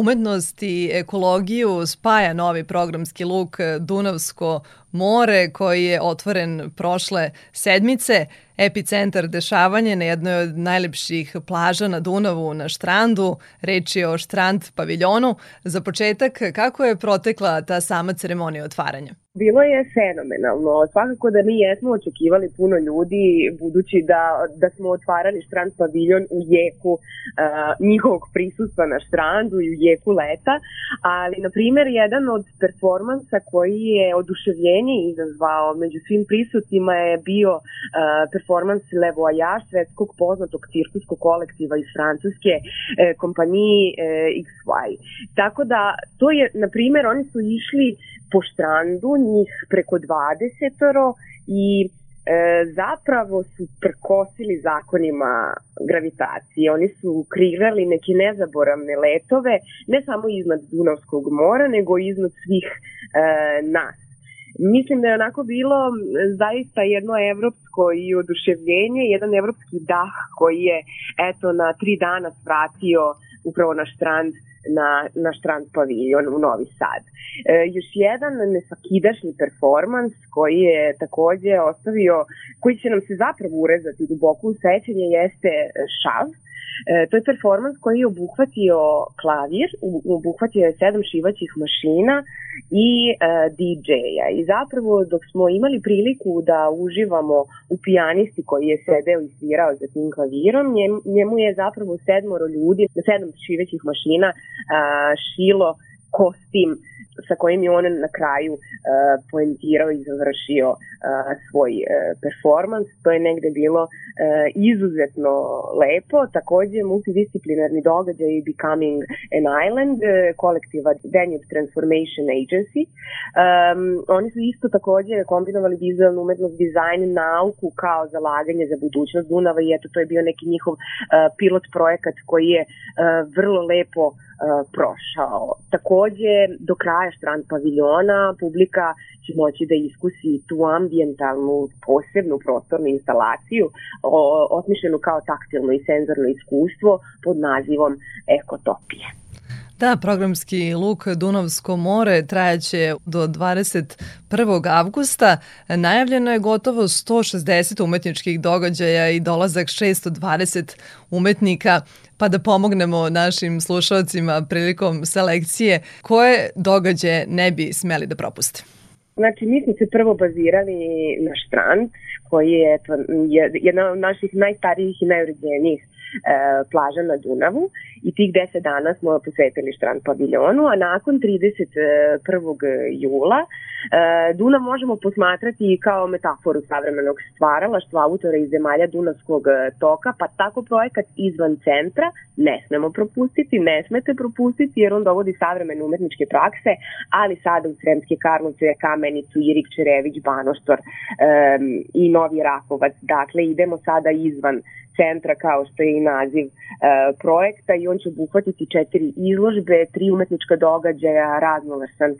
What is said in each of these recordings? umetnost i ekologiju spaja novi programski luk eh, Dunavsko more koji je otvoren prošle sedmice. Epicentar dešavanja na jednoj od najlepših plaža na Dunavu na Štrandu, reč je o Štrand paviljonu. Za početak, kako je protekla ta sama ceremonija otvaranja? Bilo je fenomenalno. Svakako da mi jesmo očekivali puno ljudi, budući da, da smo otvarali štrand paviljon u jeku uh, njihovog prisustva na štrandu i u jeku leta, ali, na primer, jedan od performansa koji je oduševljenje izazvao među svim prisutima je bio uh, performans Le Voyage, svetskog poznatog cirkuskog kolektiva iz Francuske, e, kompaniji e, uh, XY. Tako da, to je, na primer, oni su išli po štrandu, njih preko 20 i e, zapravo su prkosili zakonima gravitacije. Oni su kreirali neke nezaboravne letove, ne samo iznad Dunavskog mora, nego iznad svih e, nas. Mislim da je onako bilo e, zaista jedno evropsko i oduševljenje, jedan evropski dah koji je eto na tri dana svratio uh, upravo na strand na, na strand paviljon u Novi Sad. E, još jedan nesakidašnji performans koji je takođe ostavio, koji će nam se zapravo urezati duboko u sećanje jeste Šav, e, E, to je performans koji je obuhvatio klavir, obuhvatio je sedam šivaćih mašina i e, DJ-a. I zapravo dok smo imali priliku da uživamo u pijanisti koji je sedeo i svirao za tim klavirom, njemu je zapravo sedmoro ljudi, sedam šivaćih mašina a, šilo kostim sa kojim je on na kraju uh, poentirao i završio uh, svoj uh, performans. To je negde bilo uh, izuzetno lepo. Takođe, multidisciplinarni događaj Becoming an Island, uh, kolektiva Danube Transformation Agency. Um, oni su isto takođe kombinovali vizualnu umetnost, dizajn, nauku kao zalaganje za budućnost Dunava i eto, to je bio neki njihov uh, pilot projekat koji je uh, vrlo lepo uh, E, prošao. Takođe, do kraja strand paviljona publika će moći da iskusi tu ambijentalnu posebnu prostornu instalaciju osmišljenu kao taktilno i senzorno iskustvo pod nazivom Ekotopije. Da, programski luk Dunavsko more trajaće do 21. avgusta. Najavljeno je gotovo 160 umetničkih događaja i dolazak 620 umetnika pa da pomognemo našim slušalcima prilikom selekcije koje događaje ne bi smeli da propuste. Znači, mi smo se prvo bazirali na Štran, koji je, eto, je jedna od naših najstarijih i najuređenijih e, plaža na Dunavu i tih 10 dana smo posvetili štrand paviljonu, a nakon 31. jula e, Dunav možemo posmatrati kao metaforu savremenog stvaralaštva autora iz zemalja Dunavskog e, toka, pa tako projekat izvan centra ne smemo propustiti, ne smete propustiti jer on dovodi savremene umetničke prakse, ali sada u Sremske Karlovce, Kamenicu, Irik, Čerević, Banoštor um, e, i Novi Rakovac. Dakle, idemo sada izvan centra kao što je i naziv e, projekta i on će obuhvatiti četiri izložbe, tri umetnička događaja, raznovrsan e,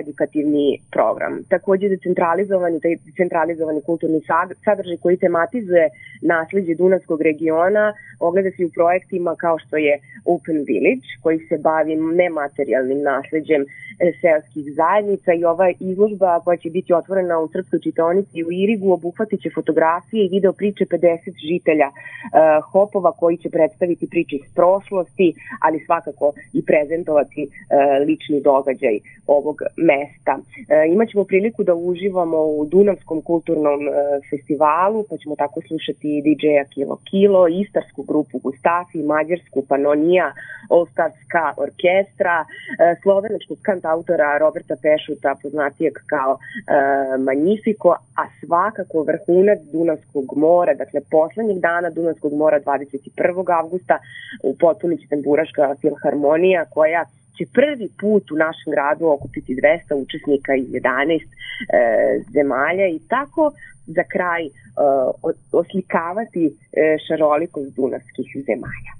edukativni program. Takođe decentralizovani, taj decentralizovani kulturni sadržaj koji tematizuje nasledđe Dunavskog regiona ogleda se i u projektima kao što je Open Village koji se bavi nematerijalnim nasledđem e, seoskih zajednica i ova izložba koja će biti otvorena u Srpskoj čitaonici u Irigu obuhvatit će fotografije i video priče 50 žitelja E, hopova koji će predstaviti priče iz prošlosti, ali svakako i prezentovati e, lični događaj ovog mesta. E, imaćemo priliku da uživamo u Dunavskom kulturnom festivalu, pa ćemo tako slušati DJ-a Kilo Kilo, istarsku grupu Gustafi, mađarsku Panonija, Ostavska orkestra, e, slovenačkog kantautora Roberta Pešuta, poznatijeg kao e, Magnifico, a svakako vrhunac Dunavskog mora, dakle poslednjih dana Dunavskog mora 21. avgusta u potpunići Tamburaška filharmonija koja će prvi put u našem gradu okupiti 200 učesnika iz 11 e, zemalja i tako za kraj e, oslikavati e, šarolikost dunavskih zemalja.